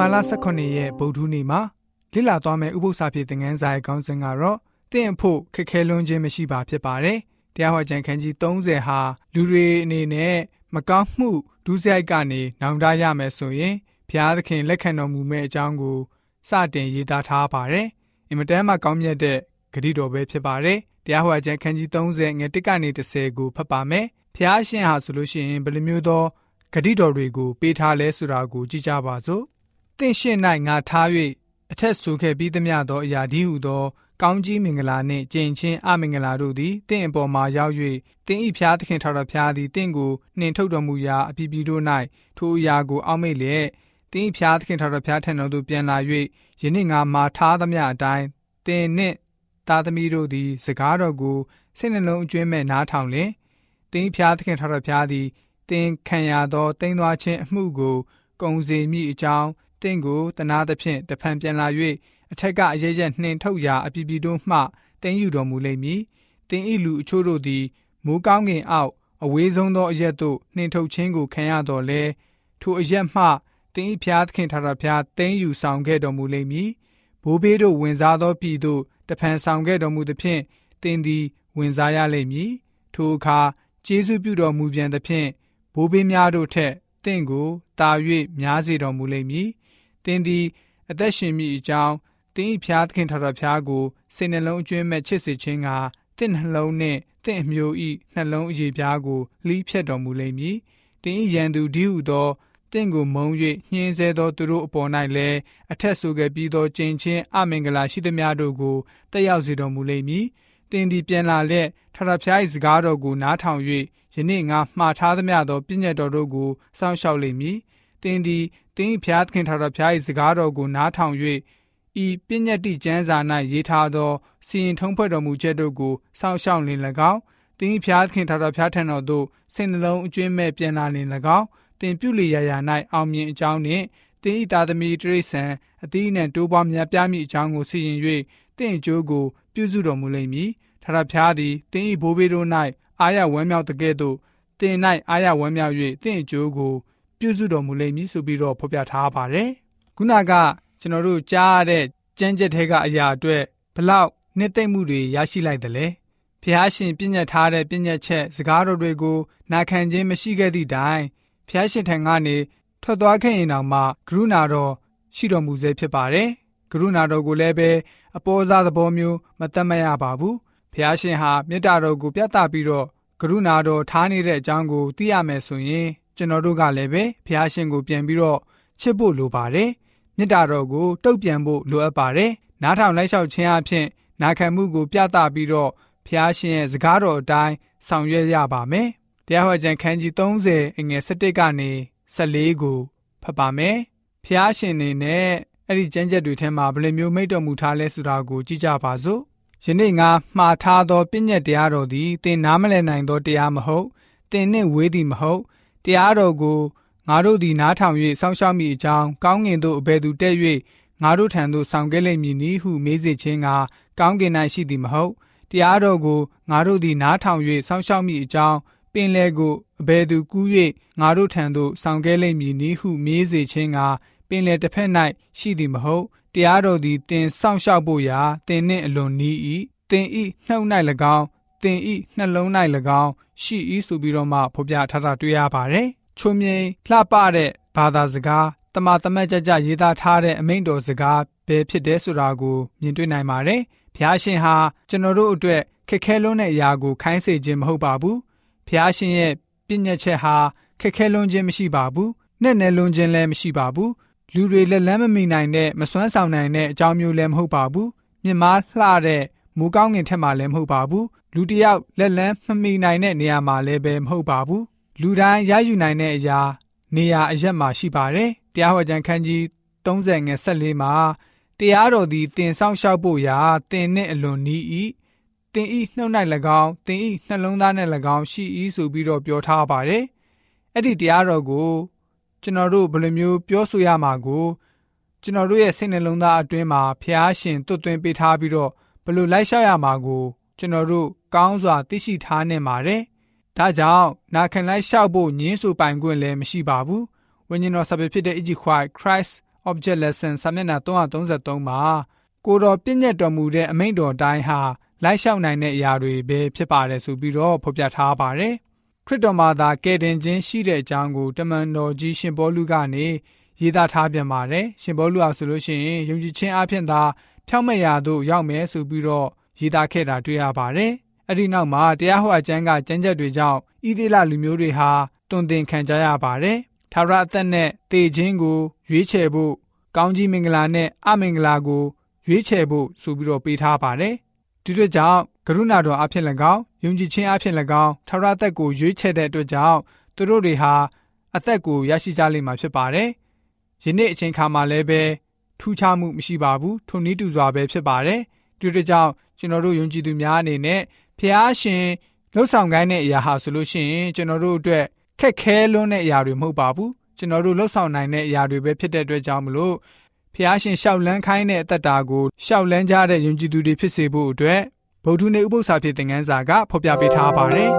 ဘာလ18ရက်ဗုဒ္ဓနေ့မှာလိလာသွားမယ့်ဥပုသ္စာပြေသင်ခန်းစာရဲ့ခေါင်းစဉ်ကတော့တင့်ဖို့ခက်ခဲလွန်းခြင်းမရှိပါဖြစ်ပါတယ်။တရားဟောကြံခန်းကြီး30ဟာလူတွေအနေနဲ့မကောင်းမှုဒုစရိုက်ကနေနောင်တရမယ်ဆိုရင်ဘုရားသခင်လက်ခံတော်မူမယ့်အကြောင်းကိုစတင်ရေးသားထားပါတယ်။အင်မတန်မှကောင်းမြတ်တဲ့ဂရုတော်ပဲဖြစ်ပါတယ်။တရားဟောကြံခန်းကြီး30ငွေ1ကနေ30ကိုဖတ်ပါမယ်။ဘုရားရှင်ဟာဆိုလို့ရှိရင်ဘယ်လိုမျိုးသောဂတိတော်တွေကိုပေးထားလဲဆိုတာကိုကြည့်ကြပါစို့။ တင့်ရှင်း၌ငါထား၍အထက်ဆိုခဲ့ပြီးသမျှသောအရာဒီဟုသော ကောင်းကြီးမင်္ဂလာနှင့်ကြင်ချင်းအမင်္ဂလာတို့သည်တင့်အပေါ်မှာရောက်၍တင်းဤဖျားသခင်ထော်တော်ဖျားသည်တင့်ကိုနှင်ထုတ်တော်မူရာအပြည်ပြည်တို့၌ထိုအရာကိုအောက်မေ့လျက်တင်းဤဖျားသခင်ထော်တော်ဖျားထံတော်သို့ပြန်လာ၍ယနေ့ငါမှာထားသမျှအတိုင်းတင်နှင့်သားသမီးတို့သည် စကားတော်ကိုစိတ်နှလုံးအကျွင်းမဲ့နားထောင်လျင်တင်းဤဖျားသခင်ထော်တော်ဖျားသည်တင်ခံရသောတိမ်သွားခြင်းအမှုကိုကုံစေမိအကြောင်း တင့်ကိုတနာသဖြင့်တဖန်ပြန်လာ၍အထက်ကအရေးချက်နှင်ထုတ်ရာအပြည်ပြည်တို့မှတင်းယူတော်မူလိမ့်မည်။တင်းဤလူအချို့တို့သည်မိုးကောင်းကင်အောက်အဝေးဆုံးသောအရက်သို့နှင်ထုတ်ခြင်းကိုခံရတော်လဲထိုအရက်မှတင်းဤဖျားသခင်ထာဝရဘုရားတင်းယူဆောင်ခဲ့တော်မူလိမ့်မည်။ဘိုးဘေးတို့ဝင်စားသောပြည်သို့တဖန်ဆောင်ခဲ့တော်မူသဖြင့်တင်းသည်ဝင်စားရလိမ့်မည်။ထိုအခါကျေးဇူးပြုတော်မူပြန်သဖြင့်ဘိုးဘေးများတို့ထက်တင့်ကိုတာ၍များစေတော်မူလိမ့်မည်။ တင်းသည် အသက်ရှင်မိအကြောင်းတင်းဤဖျားသခင်ထတော်ဖျားကိုစိတ်နှလုံးအကျွမ်းမဲ့ချစ်စေခြင်းကတင့်နှလုံးနှင့်တင့်အမျိုးဤနှလုံးအရေးပြားကိုလှီးဖြတ်တော်မူလိမ့်မည်။တင်းဤရန်သူဒီဟုသောတင့်ကိုမုံ၍ညှင်းဆဲသောသူတို့အပေါ်၌လည်းအထက်ဆိုခဲ့ပြီးသောကျင့်ချင်းအမင်္ဂလာရှိသမျှတို့ကိုတက်ရောက်စေတော်မူလိမ့်မည်။တင်းသည်ပြန်လာလက်ထထဖျား၏စကားတော်ကိုနားထောင်၍ယနေ့ငါမှားထားသမျှသောပြည့်ညတ်တော်တို့ကိုစောင့်ရှောက်လိမ့်မည်။တင်းသည်တ င်းဖျားသခင်ထထဖျား၏စကားတော်ကိုနားထောင်၍ဤပညတ်တိကျမ်းစာ၌ရေးထားသောစီရင်ထုံးဖွဲ့တော်မူချက်တို့ကိုစောင့်ရှောက်လင်၎င်းတင်းဖျားသခင်ထထဖျားထံတော်သို့စိတ်နှလုံးအကျွင်းမဲ့ပြန်လာလင်၎င်းတင်ပြုလျာရာ၌အောင်မြင်အကြောင်းနှင့်တင်းဤသားသမီးတရိษံအသီးနှံတိုးပွားများပြားမိအကြောင်းကိုစီရင်၍တင့်အကျိုးကိုပြုစုတော်မူလိမ့်မည်ထထဖျားသည်တင်းဤဘိုးဘေးတို့၌အာရဝမ်းမြောက်တကဲ့သို့တင်၌အာရဝမ်းမြောက်၍တင့်အကျိုးကို ပြုစုတော်မူလိမ့်မည်ဆိုပြီးတော့ဖော်ပြထားပါတယ်ခုနကကျွန်တော်တို့ကြားရတဲ့ကြမ်းကြက်ထဲကအရာအတွက်ဘလောက်နှစ်သိမ့်မှုတွေရရှိလိုက်တယ်လဲဖျားရှင်ပြည့်ညတ်ထားတဲ့ပြည့်ညတ်ချက်စကားတော်တွေကိုနာခံခြင်းမရှိခဲ့သည့်တိုင်ဖျားရှင်ထံကနေထွက်သွားခဲ့ရင်တောင်မှကရုဏာတော်ရှိတော်မူစေဖြစ်ပါတယ်ကရုဏာတော်ကိုလည်းပဲအပေါ်စားသဘောမျိုးမတတ်မရပါဘူးဖျားရှင်ဟာမေတ္တာတော်ကိုပြသပြီးတော့ကရုဏာတော်ထားနေတဲ့အကြောင်းကိုသိရမယ်ဆိုရင် ကျွန်တော်တို့ကလည်းပဲဖျားရှင်ကိုပြန်ပြီးတော့ချစ်ဖို့လိုပါတယ်မေတ္တာတော်ကိုတုတ်ပြန်ဖို့လိုအပ်ပါတယ်။နားထောင်လိုက်လျှောက်ခြင်းအပြင်နာခံမှုကိုပြသပြီးတော့ဖျားရှင်ရဲ့စကားတော်အတိုင်းဆောင်ရွက်ရပါမယ်။တရားဟောကြံခန်းကြီး30အငယ်17ကနေ14ကိုဖတ်ပါမယ်။ဖျားရှင်နေနဲ့အဲ့ဒီကျမ်းချက်တွေထဲမှာဘယ်လိုမျိုးမိတ်တော်မူထားလဲဆိုတာကိုကြည့်ကြပါစို့။ယနေ့ငါမှားထားသောပြည့်ညက်တရားတော်သည်သင်နားမလည်နိုင်သောတရားမဟုတ်။သင်နှင့်ဝေးသည်မဟုတ်။ တရားတော်ကိုငါတို့သည်နားထောင်၍စောင့်ရှောက်မိအကြောင်းကောင်းငင်သို့အဘယ်သူတက်၍ငါတို့ထံသို့ဆောင်ခဲ့လိမ့်မည်နည်းဟုမေးစေခြင်းကကောင်းကင်၌ရှိသည်မဟုတ်တရားတော်ကိုငါတို့သည်နားထောင်၍စောင့်ရှောက်မိအကြောင်းပင်လေကိုအဘယ်သူကူး၍ငါတို့ထံသို့ဆောင်ခဲ့လိမ့်မည်နည်းဟုမေးစေခြင်းကပင်လေတစ်ဖက်၌ရှိသည်မဟုတ်တရားတော်သည်တင်ဆောင်ရှောက်ဖို့ရာတင်နှင့်အလွန်နီး၏တင်ဤနှုတ်၌၎င်း တင်ဤနှလုံး၌၎င်းရှိ၏ဆိုပြီးတော့မှဖော်ပြထားတာတွေ့ရပါတယ်ချုံမြိန်လှပတဲ့ဘာသာစကားတမတမတ်ကြကြရေးသားထားတဲ့အမိန့်တော်စကားပဲဖြစ်တယ်ဆိုတာကိုမြင်တွေ့နိုင်ပါတယ်။ဘုရားရှင်ဟာကျွန်တော်တို့အတွက်ခက်ခဲလွန်းတဲ့အရာကိုခိုင်းစေခြင်းမဟုတ်ပါဘူး။ဘုရားရှင်ရဲ့ပြည့်ညက်ချက်ဟာခက်ခဲလွန်းခြင်းမရှိပါဘူး။နဲ့နယ်လွန်းခြင်းလည်းမရှိပါဘူး။လူတွေလက်လန်းမမီနိုင်တဲ့မစွမ်းဆောင်နိုင်တဲ့အကြောင်းမျိုးလည်းမဟုတ်ပါဘူး။မြင့်မားလှတဲ့မူကောင်းငင်ထက်မှလည်းမဟုတ်ပါဘူး။ လူတယောက်လက်လန်းမမီနိုင်တဲ့နေရာမှာလည်းပဲမဟုတ်ပါဘူးလူတိုင်းရယူနိုင်တဲ့အရာ နေရာအရက်မှာရှိပါတယ်။တရားဟောကြံခန်းကြီး30ငယ်14မှာတရားတော်သည်တင်ဆောင်လျှောက်ဖို့ရာတင်နှင့်အလွန်နီး၏တင်ဤနှုတ်၌၎င်းတင်ဤနှလုံးသား၌၎င်းရှိ၏ဆိုပြီးတော့ပြောထားပါတယ်။အဲ့ဒီတရားတော်ကိုကျွန်တော်တို့ဘယ်လိုမျိုးပြောဆိုရမှာကိုကျွန်တော်တို့ရဲ့စိတ်နှလုံးသားအတွင်းမှာဖျားရှင်တွတ်သွင်းပေးထားပြီးတော့ဘယ်လိုလိုက်လျှောက်ရမှာကို ကျွန်တော်တို့ကောင်းစွာသိရှိထားနေပါတယ်။ဒါကြောင့်နာခံလိုက်လျှောက်ဖို့ညင်းဆိုပိုင်ခွင့်လည်းမရှိပါဘူး။ဝိညာဉ်တော်စာပေဖြစ်တဲ့ Egypt Christ object lesson စာမျက်နှာ333မှာကိုတော်ပြည့်ညတ်တော်မူတဲ့အမိန့်တော်တိုင်းဟာလိုက်လျှောက်နိုင်တဲ့အရာတွေပဲဖြစ်ပါတယ်ဆိုပြီးတော့ဖော်ပြထားပါတယ်ခရစ်တော်မှာသာကယ်တင်ခြင်းရှိတဲ့အကြောင်းကိုတမန်တော်ကြီးရှင်ဘောလူကနေရေးသားထားပြန်ပါတယ်ရှင်ဘောလူအားဆိုလို့ရှိရင်ယုံကြည်ခြင်းအပြင်သာဖြောင့်မတ်ရာသို့ရောက်မယ်ဆိုပြီးတော့ ရေးသားခဲ့တာတွေ့ရပါတယ်အဲ့ဒီနောက်မှာတရားဟောအကျမ်းကကျမ်းချက်တွေကြောင့်ဣသေလလူမျိုးတွေဟာတွင်တင်ခံကြရပါတယ်ထာဝရအသက်နဲ့တေခြင်းကိုရွေးချယ်ဖို့ကောင်းကြီးမင်္ဂလာနဲ့အမင်္ဂလာကိုရွေးချယ်ဖို့ဆိုပြီးတော့ပေးထားပါတယ်ဒီအတွက်ကြောင့်ကရုဏာတော်အဖြစ်၎င်းယုံကြည်ခြင်းအဖြစ်၎င်းထာဝရအသက်ကိုရွေးချယ်တဲ့အတွက်ကြောင့်သူတို့တွေဟာအသက်ကိုရရှိကြလိမ့်မှာဖြစ်ပါတယ်ယနေ့အချိန်ခါမှာလည်းပဲထူးခြားမှုမရှိပါဘူးထုံနည်းတူစွာပဲဖြစ်ပါတယ်ဒီအတွက်ကြောင့် ကျွန်တော်တို့ယုံကြည်သူများအနေနဲ့ဖျားရှင်လှုပ်ဆောင်ခိုင်းတဲ့အရာဟာဆိုလို့ရှိရင်ကျွန်တော်တို့အတွက်ခက်ခဲလွန်းတဲ့အရာတွေမဟုတ်ပါဘူးကျွန်တော်တို့လှုပ်ဆောင်နိုင်တဲ့အရာတွေပဲဖြစ်တဲ့အတွက်ကြောင့်မလို့ဖျားရှင်ရှောက်လန်းခိုင်းတဲ့အသက်တာကိုရှောက်လန်းကြတဲ့ယုံကြည်သူတွေဖြစ်စေဖို့အတွက်ဗုဒ္ဓနေဥပု္ပ္ပစာဖြစ်တဲ့ငန်းစာကဖော်ပြပေးထားပါတယ်